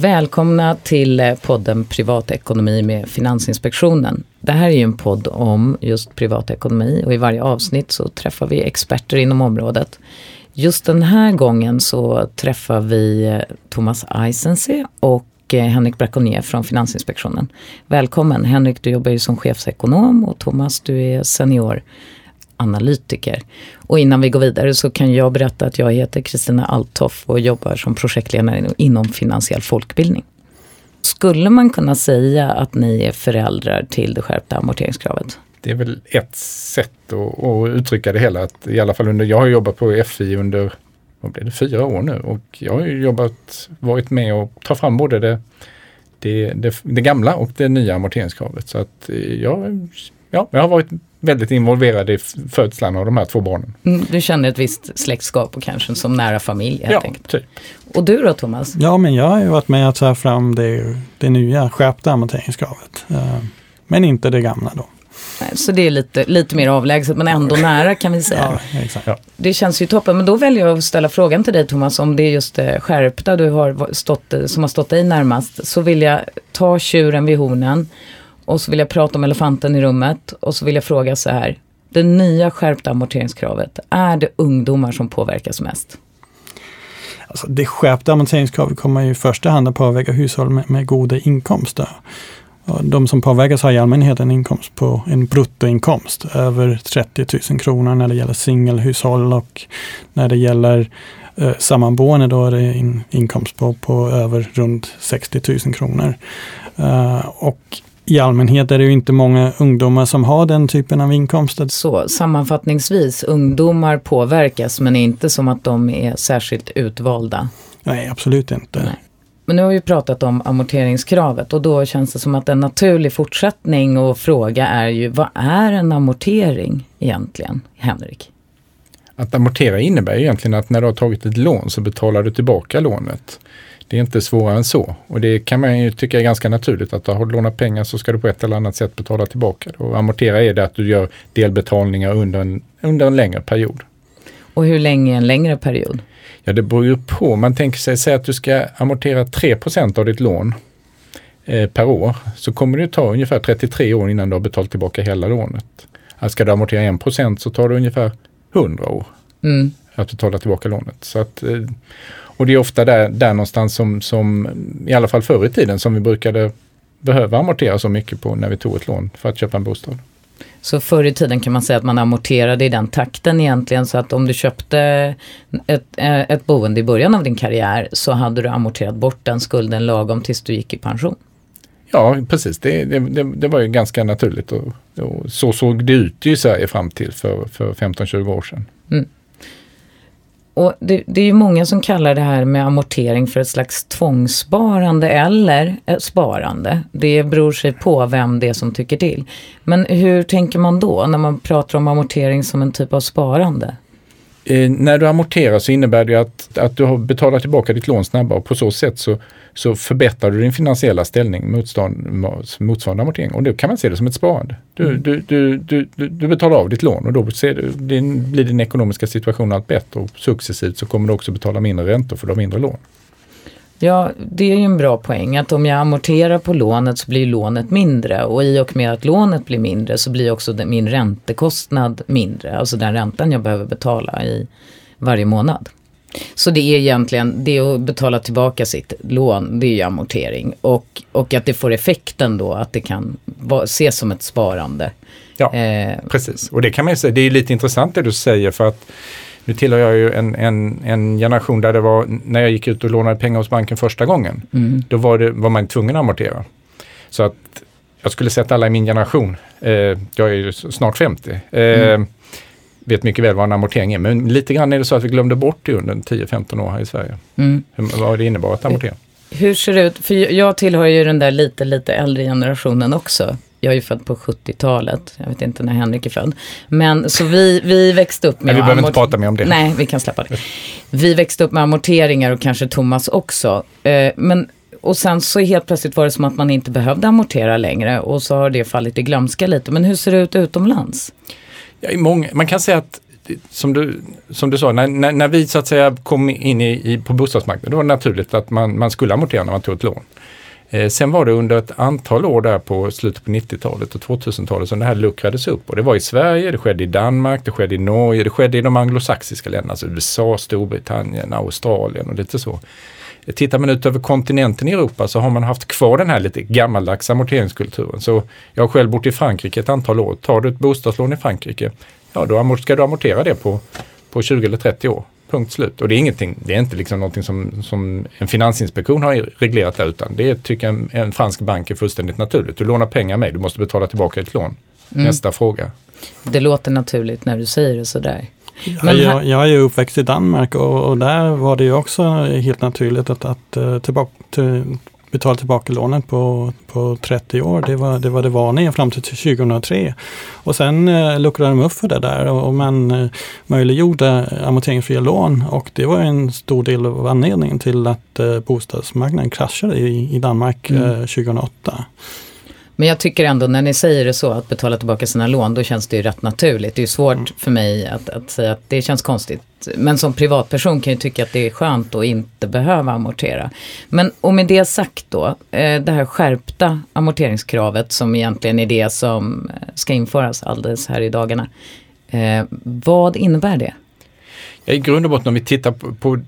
Välkomna till eh, podden Privatekonomi med Finansinspektionen. Det här är ju en podd om just privatekonomi och i varje avsnitt så träffar vi experter inom området. Just den här gången så träffar vi eh, Thomas Eisensee och eh, Henrik Braconier från Finansinspektionen. Välkommen! Henrik, du jobbar ju som chefsekonom och Thomas, du är senior analytiker. Och innan vi går vidare så kan jag berätta att jag heter Kristina Althoff och jobbar som projektledare inom finansiell folkbildning. Skulle man kunna säga att ni är föräldrar till det skärpta amorteringskravet? Det är väl ett sätt att, att uttrycka det hela. Att I alla fall under, jag har jobbat på FI under vad blir det, fyra år nu och jag har jobbat, varit med och ta fram både det, det, det, det gamla och det nya amorteringskravet. Så att eh, jag, ja, jag har varit väldigt involverad i födslan av de här två barnen. Mm, du känner ett visst släktskap och kanske som nära familj helt ja, enkelt. Typ. Och du då Thomas? Ja, men jag har ju varit med att ta fram det, det nya skärpta amorteringskravet. Eh, men inte det gamla då. Så det är lite, lite mer avlägset men ändå nära kan vi säga. Ja, exakt. Ja. Det känns ju toppen. Men då väljer jag att ställa frågan till dig Thomas om det är just det skärpta du har stått, som har stått dig närmast. Så vill jag ta tjuren vid hornen och så vill jag prata om elefanten i rummet och så vill jag fråga så här. Det nya skärpta amorteringskravet, är det ungdomar som påverkas mest? Alltså det skärpta amorteringskravet kommer i första hand att påverka hushåll med, med goda inkomster. De som påverkas har i allmänhet en inkomst på en bruttoinkomst över 30 000 kronor när det gäller singelhushåll och när det gäller eh, sammanboende då är det en inkomst på, på över runt 60 000 kronor. Uh, och i allmänhet är det ju inte många ungdomar som har den typen av inkomster. Så sammanfattningsvis, ungdomar påverkas men inte som att de är särskilt utvalda? Nej, absolut inte. Nej. Men nu har vi pratat om amorteringskravet och då känns det som att en naturlig fortsättning och fråga är ju vad är en amortering egentligen, Henrik? Att amortera innebär egentligen att när du har tagit ett lån så betalar du tillbaka lånet. Det är inte svårare än så. Och det kan man ju tycka är ganska naturligt att har du lånat pengar så ska du på ett eller annat sätt betala tillbaka. Och amortera är det att du gör delbetalningar under en, under en längre period. Och hur länge är en längre period? Ja det beror ju på. Man tänker sig, säg att du ska amortera 3% av ditt lån eh, per år. Så kommer det ta ungefär 33 år innan du har betalat tillbaka hela lånet. Alltså ska du amortera 1% så tar det ungefär 100 år mm. att betala tillbaka lånet. Så att, eh, och det är ofta där, där någonstans som, som, i alla fall förr i tiden, som vi brukade behöva amortera så mycket på när vi tog ett lån för att köpa en bostad. Så förr i tiden kan man säga att man amorterade i den takten egentligen så att om du köpte ett, eh, ett boende i början av din karriär så hade du amorterat bort den skulden lagom tills du gick i pension. Ja, precis. Det, det, det, det var ju ganska naturligt och, och, så såg det ut i Sverige fram till för, för 15-20 år sedan. Mm. Och det, det, är ju många som kallar det här med amortering för ett slags tvångssparande eller eh, sparande. Det beror sig på vem det är som tycker till. Men hur tänker man då när man pratar om amortering som en typ av sparande? Eh, när du amorterar så innebär det att, att du har betalat tillbaka ditt lån snabbare och på så sätt så, så förbättrar du din finansiella ställning motsvarande amortering. Och då kan man se det som ett sparande. Du, mm. du, du, du, du, betalar av ditt lån och då ser du, din, blir din ekonomiska situation allt bättre och successivt så kommer du också betala mindre räntor för de mindre lån. Ja, det är ju en bra poäng att om jag amorterar på lånet så blir lånet mindre och i och med att lånet blir mindre så blir också min räntekostnad mindre, alltså den räntan jag behöver betala i varje månad. Så det är egentligen, det att betala tillbaka sitt lån, det är ju amortering. Och, och att det får effekten då att det kan ses som ett sparande. Ja, eh, precis. Och det kan man ju säga, det är lite intressant det du säger för att nu tillhör jag ju en, en, en generation där det var, när jag gick ut och lånade pengar hos banken första gången, mm. då var, det, var man tvungen att amortera. Så att jag skulle att alla i min generation, eh, jag är ju snart 50, eh, mm. Vet mycket väl vad en amortering är. Men lite grann är det så att vi glömde bort det under 10-15 år här i Sverige. Mm. Vad det innebar att amortera. Hur ser det ut? För jag tillhör ju den där lite, lite äldre generationen också jag är ju född på 70-talet. Jag vet inte när Henrik är född. Men så vi, vi växte upp med... Men vi behöver inte prata mer om det. Nej, vi kan släppa det. Vi växte upp med amorteringar och kanske Thomas också. Eh, men, och sen så helt plötsligt var det som att man inte behövde amortera längre och så har det fallit i glömska lite. Men hur ser det ut utomlands? Ja, i många, man kan säga att som, du, som du sa, när, när, när, vi så att säga kom in i, i, på bostadsmarknaden, då var det naturligt att man, man skulle amortera när man tog ett lån. Eh, sen var det under ett antal år där på slutet på 90-talet och 2000-talet som det här luckrades upp. Och det var i Sverige, det skedde i Danmark, det skedde i Norge, det skedde i de anglosaxiska länderna, alltså USA, Storbritannien, Australien och lite så. Tittar man ut över kontinenten i Europa så har man haft kvar den här lite gammaldags amorteringskulturen. Så jag har själv bott i Frankrike ett antal år. Tar du ett bostadslån i Frankrike, ja då ska du amortera det på, på 20 eller 30 år. Punkt slut. Och det är ingenting, det är inte liksom någonting som, som en finansinspektion har reglerat där utan det tycker en, en fransk bank är fullständigt naturligt. Du lånar pengar med, du måste betala tillbaka ett lån. Mm. Nästa fråga. Det låter naturligt när du säger det sådär. Ja, jag, jag är ju uppväxt i Danmark och, och, där var det ju också helt naturligt att, att eh, tillbaka, till, betala tillbaka lånet på, på 30 år. Det var, det var det vanliga fram till 2003. Och sen eh, luckrade de upp för det där och, och man eh, möjliggjorde amorteringsfria lån och det var en stor del av anledningen till att eh, bostadsmarknaden kraschade i, i Danmark mm. eh, 2008. Men jag tycker ändå när ni säger det så, att betala tillbaka sina lån, då känns det ju rätt naturligt. Det är ju svårt mm. för mig att, att säga att det känns konstigt. Men som privatperson kan jag tycka att det är skönt att inte behöva amortera. Men och med det sagt då, eh, det här skärpta amorteringskravet som egentligen är det som ska införas alldeles här i dagarna. Eh, vad innebär det? I grund och botten om vi tittar på, på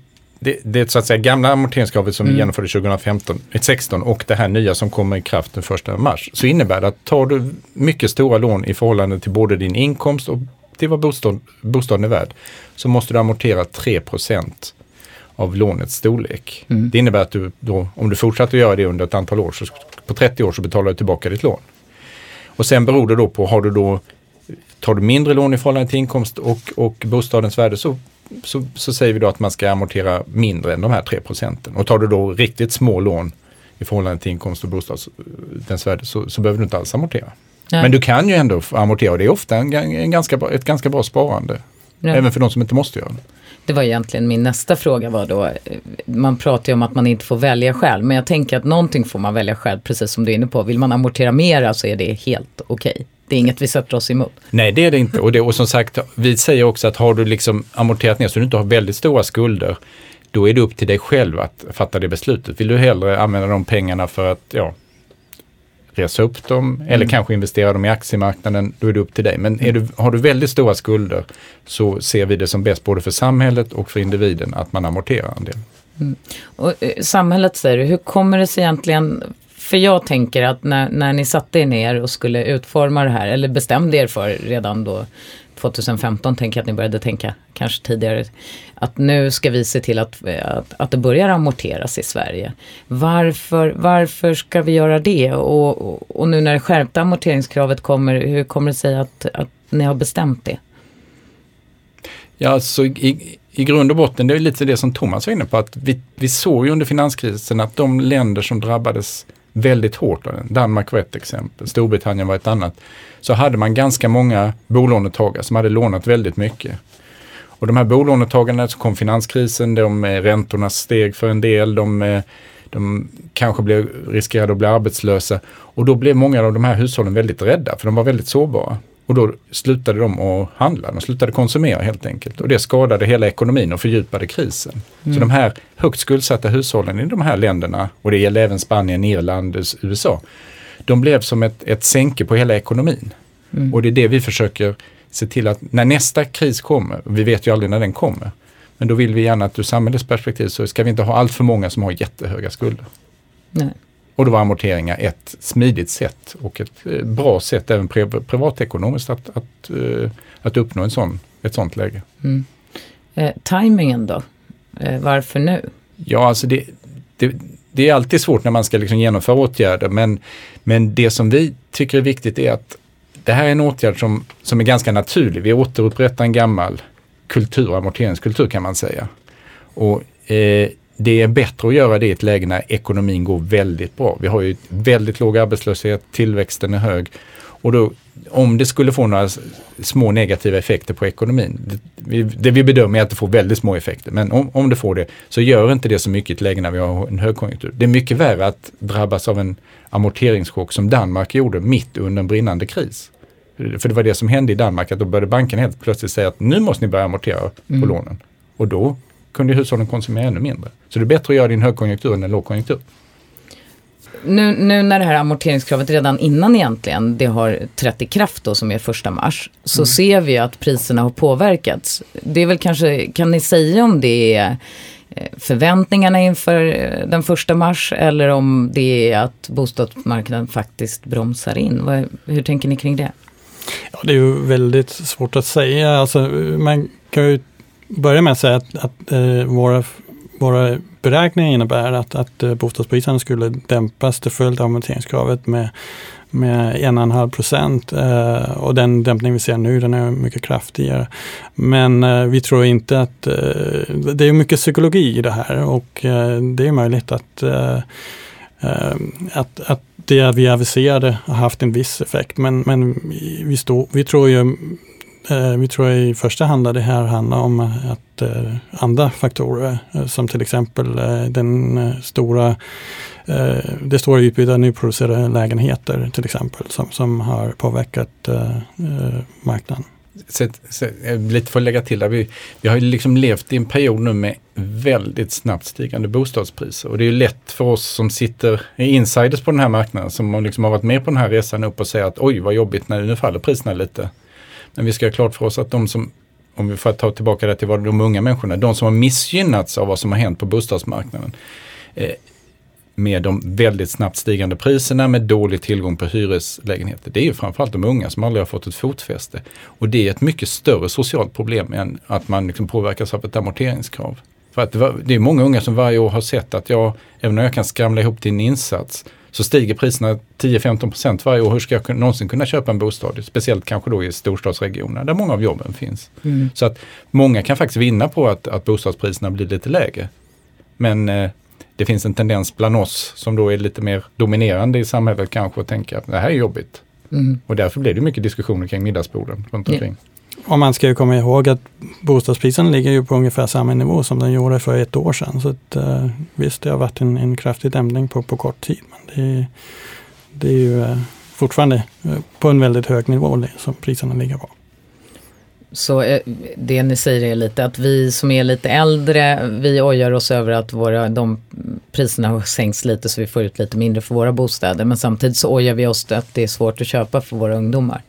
det, det så att säga gamla amorteringskravet som mm. vi genomförde 2015, 2016 och det här nya som kommer i kraft den 1 mars. Så innebär det att tar du mycket stora lån i förhållande till både din inkomst och till vad bostad, bostaden är värd så måste du amortera 3% av lånets storlek. Mm. Det innebär att du då, om du fortsätter göra det under ett antal år, så på 30 år så betalar du tillbaka ditt lån. Och sen beror det då på, har du då, tar du mindre lån i förhållande till inkomst och, och bostadens värde så så, så säger vi då att man ska amortera mindre än de här 3 procenten. Och tar du då riktigt små lån i förhållande till inkomst och bostadens värde så, så behöver du inte alls amortera. Nej. Men du kan ju ändå amortera och det är ofta en, en ganska bra, ett ganska bra sparande. Nej. Även för de som inte måste göra det. Det var egentligen min nästa fråga var då, man pratar ju om att man inte får välja själv, men jag tänker att någonting får man välja själv, precis som du är inne på. Vill man amortera mera så är det helt okej. Okay. Det är inget vi sätter oss emot. Nej, det är det inte. Och, det, och som sagt, vi säger också att har du liksom amorterat ner så du inte har väldigt stora skulder, då är det upp till dig själv att fatta det beslutet. Vill du hellre använda de pengarna för att ja, resa upp dem mm. eller kanske investera dem i aktiemarknaden, då är det upp till dig. Men du, har du väldigt stora skulder så ser vi det som bäst både för samhället och för individen att man amorterar en del. Mm. Och, eh, samhället säger du, hur kommer det sig egentligen för jag tänker att när, när ni satte er ner och skulle utforma det här, eller bestämde er för redan då 2015, tänker jag att ni började tänka, kanske tidigare, att nu ska vi se till att, att, att det börjar amorteras i Sverige. Varför, varför ska vi göra det? Och, och, och nu när det skärpta amorteringskravet kommer, hur kommer det sig att, att ni har bestämt det? Ja, alltså i, i grund och botten, det är lite det som Thomas var inne på, att vi, vi såg ju under finanskrisen att de länder som drabbades väldigt hårt av den. Danmark var ett exempel, Storbritannien var ett annat. Så hade man ganska många bolånetagare som hade lånat väldigt mycket. Och de här bolånetagarna så kom finanskrisen, de eh, räntorna steg för en del, de, eh, de kanske blev, riskerade att bli arbetslösa. Och då blev många av de här hushållen väldigt rädda, för de var väldigt sårbara. Och då slutade de att handla, de slutade konsumera helt enkelt. Och det skadade hela ekonomin och fördjupade krisen. Mm. Så de här högt skuldsatta hushållen i de här länderna, och det gäller även Spanien, Irland, USA, de blev som ett, ett sänke på hela ekonomin. Mm. Och det är det vi försöker se till att när nästa kris kommer, vi vet ju aldrig när den kommer, men då vill vi gärna att ur samhällets perspektiv så ska vi inte ha allt för många som har jättehöga skulder. Nej. Och då var amorteringar ett smidigt sätt och ett eh, bra sätt även privatekonomiskt att, att, eh, att uppnå en sån, ett sånt läge. Mm. Eh, timingen då? Eh, varför nu? Ja, alltså det, det, det, är alltid svårt när man ska liksom genomföra åtgärder men, men det som vi tycker är viktigt är att det här är en åtgärd som, som är ganska naturlig. Vi återupprättar en gammal kultur, amorteringskultur kan man säga. Och eh, det är bättre att göra det i ett läge när ekonomin går väldigt bra. Vi har ju väldigt låg arbetslöshet, tillväxten är hög. Och då, om det skulle få några små negativa effekter på ekonomin, det vi, det vi bedömer är att det får väldigt små effekter, men om, om det får det så gör inte det så mycket i ett läge när vi har en högkonjunktur. Det är mycket värre att drabbas av en amorteringschock som Danmark gjorde mitt under en brinnande kris. För det var det som hände i Danmark, att då började banken helt plötsligt säga att nu måste ni börja amortera mm. på lånen. Och då kunde hushållen konsumera ännu mindre. Så det är bättre att göra det i en högkonjunktur än en lågkonjunktur. Nu, nu, när det här amorteringskravet redan innan egentligen det har trätt i kraft då som är första mars så mm. ser vi att priserna har påverkats. Det är väl kanske, kan ni säga om det är eh, förväntningarna inför eh, den första mars eller om det är att bostadsmarknaden faktiskt bromsar in? Hur tänker ni kring det? Ja, det är ju väldigt svårt att säga. Alltså, man kan ju börja med att säga att, att eh, våra, våra beräkningar innebär att, att eh, bostadspriserna skulle dämpas till följd av amorteringskravet med med 1,5 procent eh, och den dämpning vi ser nu den är mycket kraftigare. Men eh, vi tror inte att eh, det är mycket psykologi i det här och eh, det är möjligt att, eh, eh att, att det vi aviserade har haft en viss effekt. Men, men vi, stå, vi tror ju Eh, vi tror i första hand att det här handlar om att eh, andra faktorer eh, som till exempel den stora det stora utbudet av nyproducerade lägenheter till exempel som, som har påverkat marknaden. Så, så, lite för att lägga till där, vi, vi har ju liksom levt i en period nu med väldigt snabbt stigande bostadspriser och det är ju lätt för oss som sitter, insiders på den här marknaden som liksom har varit med på den här resan upp och säga att oj vad jobbigt när nu faller priserna lite. Men vi ska ha klart för oss att de som, om vi får ta tillbaka det till vad de unga människorna, de som har missgynnats av vad som har hänt på bostadsmarknaden. Eh, med de väldigt snabbt stigande priserna med dålig tillgång på hyreslägenheter. Det är ju framförallt de unga som aldrig har fått ett fotfäste. Och det är ett mycket större socialt problem än att man liksom påverkas av ett amorteringskrav. För att det, var, det är många unga som varje år har sett att jag, även om jag kan skramla ihop till en insats, så stiger priserna 10-15% varje år. Hur ska jag någonsin kunna köpa en bostad? Speciellt kanske då i storstadsregionerna där många av jobben finns. Mm. Så att många kan faktiskt vinna på att, att bostadspriserna blir lite lägre. Men eh, det finns en tendens bland oss som då är lite mer dominerande i samhället kanske att tänka att det här är jobbigt. Mm. Och därför blir det mycket diskussioner kring middagsborden runt omkring. Yeah. Och man ska ju komma ihåg att bostadspriserna ligger ju på ungefär samma nivå som den gjorde för ett år sedan. Så att, eh, visst, det har varit en, en kraftig dämpning på, på kort tid. Men det, det är ju eh, fortfarande eh, på en väldigt hög nivå som priserna ligger på. Så det ni säger är lite att vi som är lite äldre, vi ojar oss över att våra, de priserna har sänkts lite så vi får ut lite mindre för våra bostäder. Men samtidigt så ojar vi oss att det är svårt att köpa för våra ungdomar.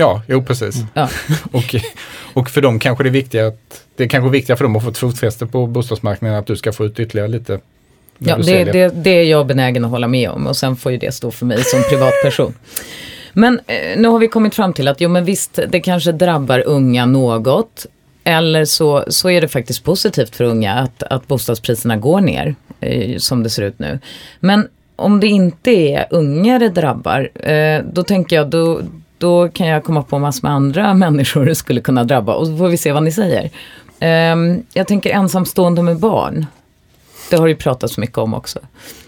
Ja, jo precis. Mm. Ja. och, och för dem kanske det är viktigt att det är kanske viktigare för dem att få ett fotfäste på bostadsmarknaden att du ska få ut ytterligare lite. Ja, det, det, det är jag benägen att hålla med om och sen får ju det stå för mig som privatperson. Men eh, nu har vi kommit fram till att jo men visst, det kanske drabbar unga något. Eller så, så är det faktiskt positivt för unga att, att bostadspriserna går ner eh, som det ser ut nu. Men om det inte är unga det drabbar, eh, då tänker jag då, då kan jag komma på massor med andra människor det skulle kunna drabba och så får vi se vad ni säger. Um, jag tänker ensamstående med barn. Det har ju pratats mycket om också.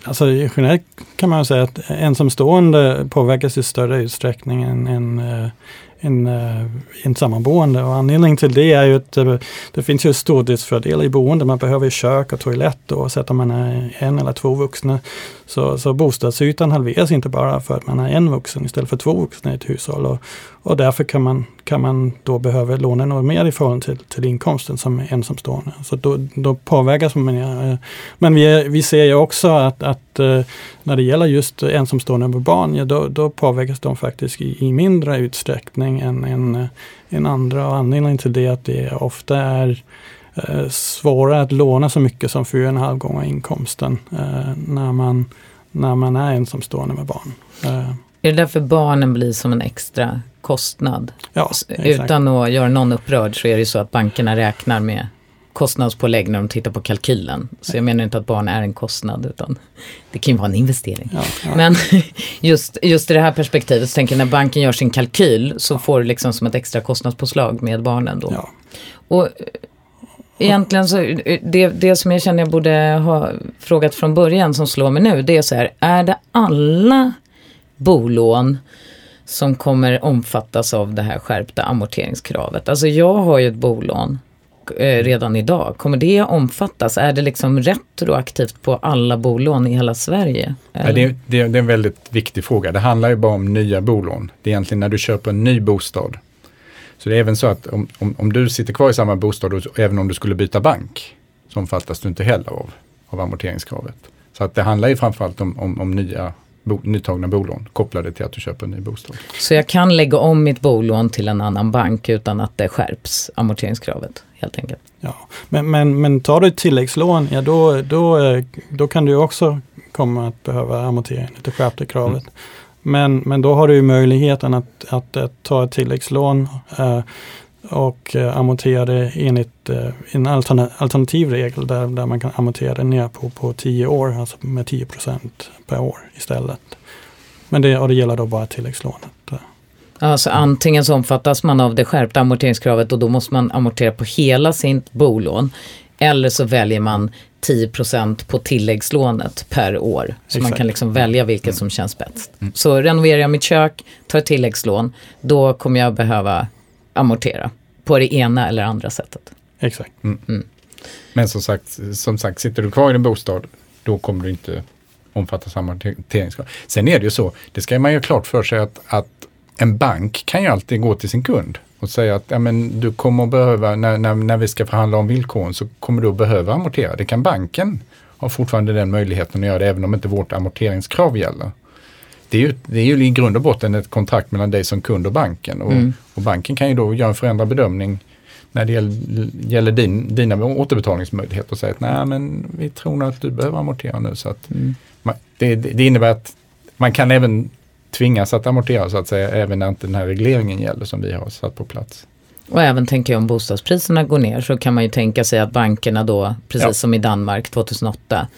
Alltså generellt kan man säga att ensamstående påverkas i större utsträckning än, än eh, en, eh, en sammanboende. Och anledningen till det är ju att det, det finns ju stordriftsfördelar i boende. Man behöver kök och toalett och om man är en eller två vuxna så, så bostadsytan halveras inte bara för att man är en vuxen istället för två vuxna i ett hushåll. Och, och därför kan man, kan man då behöva låna något mer i förhållande till, till inkomsten som ensamstående. Så då, då påverkas man. Men vi, vi ser ju också att, att eh, när det gäller just ensamstående med barn, ja, då, då påverkas de faktiskt i, i mindre utsträckning än, än, än andra. Och anledningen till det är att det ofta är eh, svårare att låna så mycket som fyra och en halv gånger inkomsten eh, när, man, när man är ensamstående med barn. Eh. Är det därför barnen blir som en extra kostnad? Ja, Utan att göra någon upprörd så är det så att bankerna räknar med kostnadspålägg när de tittar på kalkylen. Så jag menar inte att barn är en kostnad utan det kan ju vara en investering. Ja, ja. Men just, just i det här perspektivet så tänker jag när banken gör sin kalkyl så får du liksom som ett extra kostnadspåslag med barnen då. Och Egentligen så, det, det som jag känner jag borde ha frågat från början som slår mig nu, det är så här, är det alla bolån som kommer omfattas av det här skärpta amorteringskravet? Alltså jag har ju ett bolån eh, redan idag. Kommer det omfattas? Är det liksom retroaktivt på alla bolån i hela Sverige? Ja, det, det, det, är en väldigt viktig fråga. Det handlar ju bara om nya bolån. Det är egentligen när du köper en ny bostad. Så det är även så att om, om, om du sitter kvar i samma bostad och även om du skulle byta bank så omfattas du inte heller av, av amorteringskravet. Så att det handlar ju framförallt om, om, om nya bo, nytagna bolån kopplade till att du köper en ny bostad. Så jag kan lägga om mitt bolån till en annan bank utan att det skärps, amorteringskravet helt enkelt? Ja, men, men, men tar du ett tilläggslån, ja då, då, då kan du också komma att behöva amortera enligt det skärpta kravet. Mm. Men, men då har du möjligheten att, att, att ta ett tilläggslån eh, och eh, amortera det enligt eh, en alternativ regel där, där man kan amortera det ner på, på 10 år, alltså med 10% per år istället. Men det, och det gäller då bara tilläggslånet. Alltså antingen så omfattas man av det skärpta amorteringskravet och då måste man amortera på hela sitt bolån. Eller så väljer man 10% på tilläggslånet per år. Så Exakt. man kan liksom välja vilket mm. som känns bäst. Mm. Så renoverar jag mitt kök, tar ett tilläggslån, då kommer jag behöva amortera på det ena eller andra sättet. Exakt. Mm. Mm. Men som sagt, som sagt, sitter du kvar i din bostad, då kommer du inte omfattas av amorteringskrav. Sen är det ju så, det ska man ju klart för sig att, att en bank kan ju alltid gå till sin kund och säga att ja, men du kommer att behöva, när, när, när vi ska förhandla om villkoren så kommer du att behöva amortera. Det kan banken ha fortfarande den möjligheten att göra det även om inte vårt amorteringskrav gäller det är, ju, det är ju i grund och botten ett kontrakt mellan dig som kund och banken. Och, mm. och banken kan ju då göra en förändrad bedömning när det gäller, gäller din, dina återbetalningsmöjligheter och säga att nej men vi tror nog att du behöver amortera nu. Så att mm. man, det, det, innebär att man kan även tvingas att amortera så att säga även när inte den här regleringen gäller som vi har satt på plats. Och även tänker jag om bostadspriserna går ner så kan man ju tänka sig att bankerna då, precis ja. som i Danmark 2008,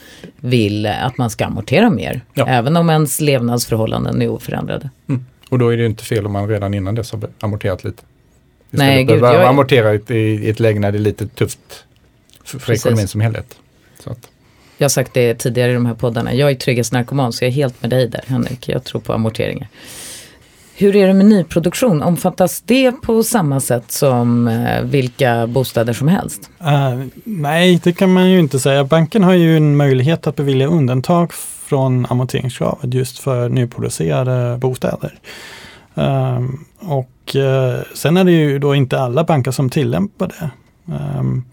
vill att man ska amortera mer. Ja. Även om ens levnadsförhållanden är oförändrade. Mm. Och då är det ju inte fel om man redan innan dess har amorterat lite. Istället Nej, gud, jag... amortera i, i ett läge när det är lite tufft för, för ekonomin som helhet. Så att. Jag har sagt det tidigare i de här poddarna, jag är trygghetsnarkoman så jag är helt med dig där Henrik. Jag tror på amorteringar. Hur är det med nyproduktion? Omfattas det på samma sätt som eh, vilka bostäder som helst? Uh, nej, det kan man ju inte säga. Banken har ju en möjlighet att bevilja undantag från amorteringskravet just för nyproducerade bostäder. Uh, och uh, sen är det ju då inte alla banker som tillämpar det. Um,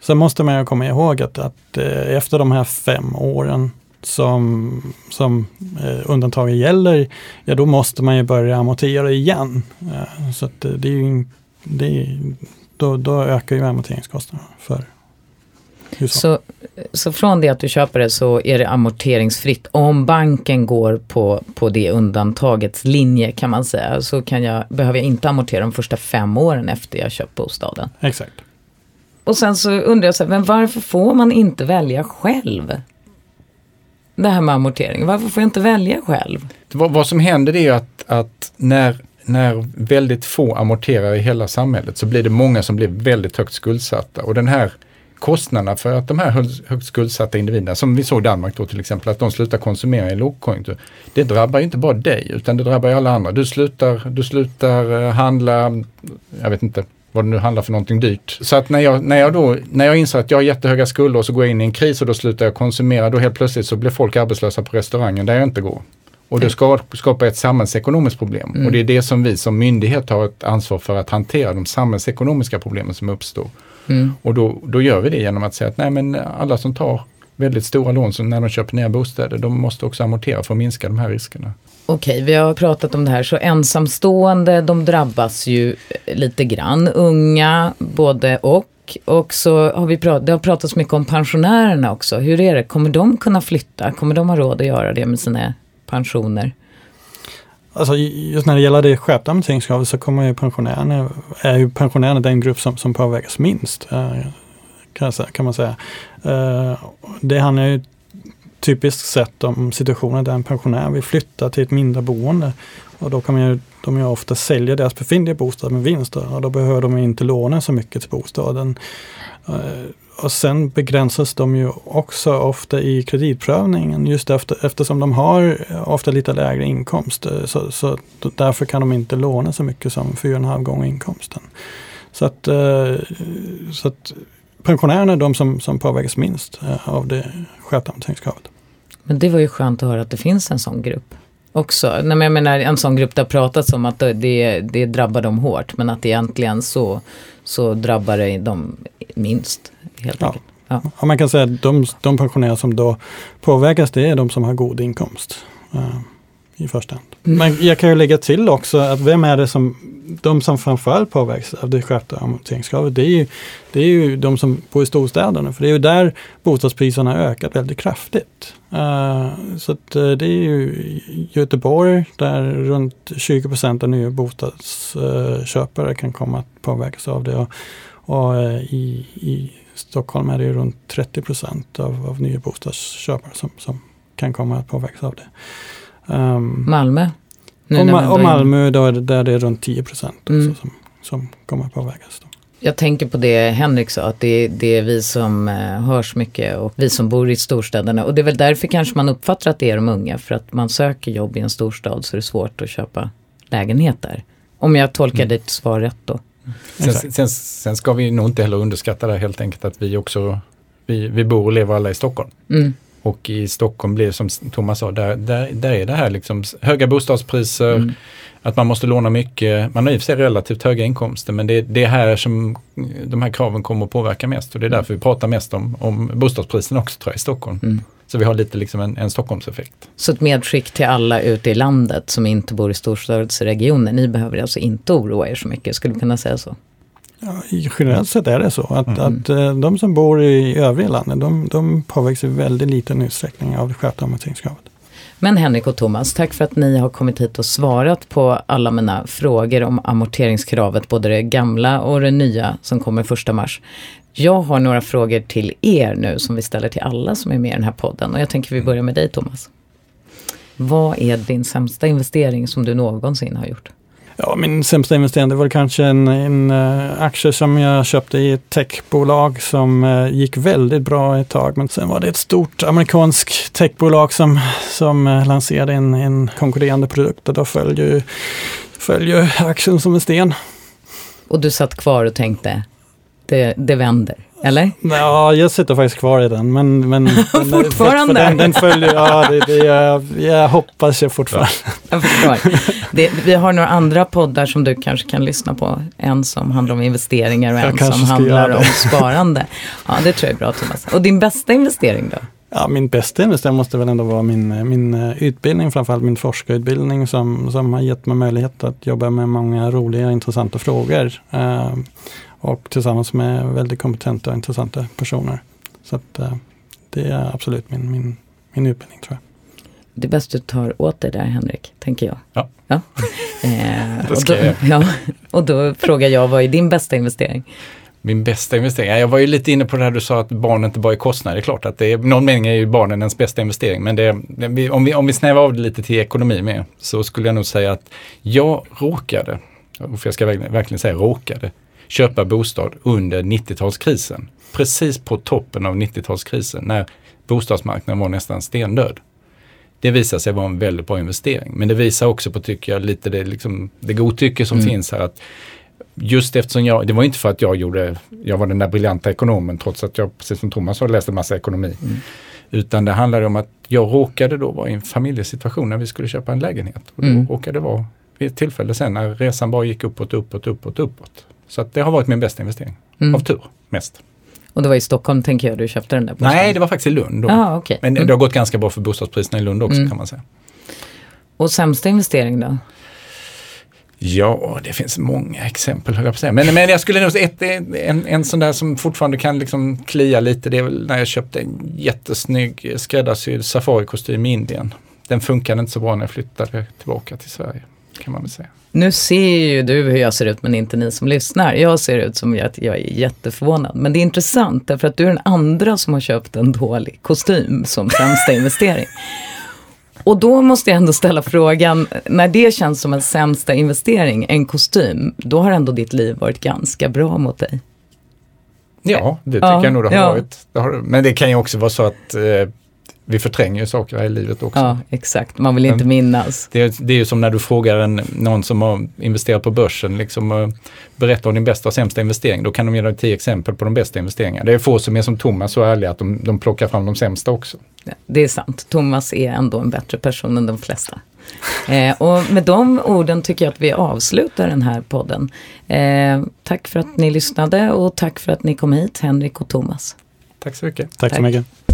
sen måste man ju komma ihåg att, att efter de här fem åren som, som eh, undantaget gäller, ja då måste man ju börja amortera igen. Eh, så att det är ju, det är, då, då ökar ju amorteringskostnaderna för så, så från det att du köper det så är det amorteringsfritt. Om banken går på, på det undantagets linje kan man säga så kan jag, behöver jag inte amortera de första fem åren efter jag köpt bostaden. Exakt. Och sen så undrar jag, så här, men varför får man inte välja själv? Det här med amortering? Varför får jag inte välja själv? Vad, vad som händer är att, att när, när väldigt få amorterar i hela samhället så blir det många som blir väldigt högt skuldsatta. Och den här kostnaderna för att de här högt skuldsatta individerna, som vi såg i Danmark då till exempel, att de slutar konsumera i lågkonjunktur. Det drabbar inte bara dig utan det drabbar alla andra. Du slutar, du slutar eh, handla, jag vet inte, vad det nu handlar för någonting dyrt. Så att när jag, när jag då, när jag inser att jag har jättehöga skulder och så går jag in i en kris och då slutar jag konsumera, då helt plötsligt så blir folk arbetslösa på restaurangen där jag inte går. Och det skapar ett samhällsekonomiskt problem. Mm. Och det är det som vi som myndighet har ett ansvar för att hantera, de samhällsekonomiska problemen som uppstår. Mm. Och då, då gör vi det genom att säga att nej men alla som tar väldigt stora lån som när de köper nya bostäder, de måste också amortera för att minska de här riskerna. Okej, vi har pratat om det här. Så ensamstående, de drabbas ju lite grann. Unga, både och. Och så har vi pratat, det har pratats mycket om pensionärerna också. Hur är det? Kommer de kunna flytta? Kommer de ha råd att göra det med sina pensioner? Alltså just när det gäller det skärpta amorteringskravet så kommer ju pensionärerna, är ju pensionärerna den grupp som, som påverkas minst. Eh, kan, man säga. Eh, det handlar ju typiskt sett om situationer där en pensionär vill flytta till ett mindre boende. Och då kan man ju, de ju ofta sälja deras befintliga bostad med vinst och då behöver de inte låna så mycket till bostaden. Eh, och sen begränsas de ju också ofta i kreditprövningen just efter, eftersom de har ofta lite lägre inkomst. Eh, så, så därför kan de inte låna så mycket som 4,5 gånger inkomsten. Så att, eh, så att pensionärerna är de som, som påverkas minst av det skärpta amorteringskravet. Men det var ju skönt att höra att det finns en sån grupp också. Nej, men jag menar en sån grupp har pratats om att det, det drabbar dem hårt men att egentligen så, så drabbar det dem minst. Helt ja. Ja. ja. man kan säga att de, de pensionärer som då påverkas det är de som har god inkomst. Uh, i första hand. Mm. Men jag kan ju lägga till också att vem är det som de som framförallt påverkas av det skärpta amorteringskravet, det är, ju, det är ju de som bor i storstäderna. För det är ju där bostadspriserna har ökat väldigt kraftigt. Uh, så att, uh, det är ju Göteborg där runt 20 procent av nya bostadsköpare uh, kan komma att påverkas av det. Och, och eh, i, i Stockholm är det runt 30 procent av, av nya bostadsköpare som, som kan komma att påverkas av det. Um, Malmö? Nu och, Ma och Malmö då är det, där det är runt 10 procent mm. som, som kommer påverkas. Då. Jag tänker på det Henrik sa, att det, det är vi som eh, hörs mycket och vi som bor i storstäderna. Och det är väl därför kanske man uppfattar att det är de unga, för att man söker jobb i en storstad så är det svårt att köpa lägenhet där. Om jag tolkar mm. ditt svar rätt då. Sen, sen, sen, ska vi nog inte heller underskatta det helt enkelt att vi också, vi, vi bor och lever alla i Stockholm. Mm. Och i Stockholm blir som Thomas sa, där, där, där är det här liksom höga bostadspriser, mm. att man måste låna mycket. Man har i och för sig relativt höga inkomster men det, det är här som de här kraven kommer att påverka mest och det är därför vi pratar mest om, om bostadspriserna också tror jag i Stockholm. Mm. Så vi har lite liksom en, en Stockholmseffekt. Så ett medskick till alla ute i landet som inte bor i storstadsregioner, ni behöver alltså inte oroa er så mycket, skulle vi kunna säga så? Ja, generellt sett är det så att, mm. att eh, de som bor i övriga landet de, de påverkas i väldigt liten utsträckning av det skärpta amorteringskravet. Men Henrik och Thomas, tack för att ni har kommit hit och svarat på alla mina frågor om amorteringskravet, både det gamla och det nya som kommer första mars. Jag har några frågor till er nu som vi ställer till alla som är med i den här podden och jag tänker vi börjar med dig Thomas. Vad är din sämsta investering som du någonsin har gjort? Ja, min sämsta investering det var kanske en, en uh, aktie som jag köpte i ett techbolag som uh, gick väldigt bra ett tag. Men sen var det ett stort amerikanskt techbolag som, som uh, lanserade en, en konkurrerande produkt och då följer ju, föll ju aktien som en sten. Och du satt kvar och tänkte, det, det vänder? Eller? Ja, jag sitter faktiskt kvar i den. Men, men, fortfarande? Den, den, följer, ja, det, det, jag, jag hoppas jag fortfarande. Jag förstår. Det, vi har några andra poddar som du kanske kan lyssna på. En som handlar om investeringar och en som handlar om sparande. Ja, det tror jag är bra Thomas. Och din bästa investering då? Ja, min bästa investering måste väl ändå vara min, min eh, utbildning, framförallt min forskarutbildning som, som har gett mig möjlighet att jobba med många roliga och intressanta frågor. Uh, och tillsammans med väldigt kompetenta och intressanta personer. Så att, uh, det är absolut min, min, min utbildning tror jag. Det är bäst du tar åt dig där Henrik, tänker jag. Ja. ja. Eh, och, då, ja, och då frågar jag, vad är din bästa investering? Min bästa investering? Jag var ju lite inne på det här du sa att barn inte bara är kostnader. Det är klart att det är, någon mening är ju barnen ens bästa investering. Men det, det, om, vi, om vi snävar av det lite till ekonomi med så skulle jag nog säga att jag råkade, för jag ska verkligen, verkligen säga råkade, köpa bostad under 90-talskrisen. Precis på toppen av 90-talskrisen när bostadsmarknaden var nästan stendöd. Det visar sig vara en väldigt bra investering. Men det visar också på, tycker jag, lite det, liksom, det godtycke som mm. finns här. att Just eftersom jag, det var inte för att jag gjorde, jag var den där briljanta ekonomen trots att jag, precis som Thomas har läst en massa ekonomi. Mm. Utan det handlade om att jag råkade då vara i en familjesituation när vi skulle köpa en lägenhet. Och då mm. råkade vara vid ett tillfälle sen när resan bara gick uppåt, uppåt, uppåt, uppåt. Så att det har varit min bästa investering. Mm. Av tur, mest. Och det var i Stockholm tänker jag du köpte den där bostaden? Nej, det var faktiskt i Lund. Då. Ah, okay. Men mm. det har gått ganska bra för bostadspriserna i Lund också mm. kan man säga. Och sämsta investering då? Ja, det finns många exempel höll jag på att säga. Men, men jag skulle nog säga ett, en, en sån där som fortfarande kan liksom klia lite. Det är väl när jag köpte en jättesnygg skräddarsydd safarikostym i Indien. Den funkade inte så bra när jag flyttade tillbaka till Sverige. Kan man väl säga. Nu ser ju du hur jag ser ut men inte ni som lyssnar. Jag ser ut som att jag är jätteförvånad. Men det är intressant därför att du är den andra som har köpt en dålig kostym som sämsta investering. Och då måste jag ändå ställa frågan, när det känns som en sämsta investering, en kostym, då har ändå ditt liv varit ganska bra mot dig. Ja, det tycker ja, jag nog det har ja. varit. Men det kan ju också vara så att eh, vi förtränger ju saker här i livet också. Ja, exakt. Man vill inte Men, minnas. Det är, det är ju som när du frågar en, någon som har investerat på börsen, liksom, berätta om din bästa och sämsta investering. Då kan de ge dig tio exempel på de bästa investeringarna. Det är få som är som Thomas så ärliga att de, de plockar fram de sämsta också. Ja, det är sant. Thomas är ändå en bättre person än de flesta. Eh, och med de orden tycker jag att vi avslutar den här podden. Eh, tack för att ni lyssnade och tack för att ni kom hit, Henrik och Thomas. Tack så mycket. Tack, tack. så mycket.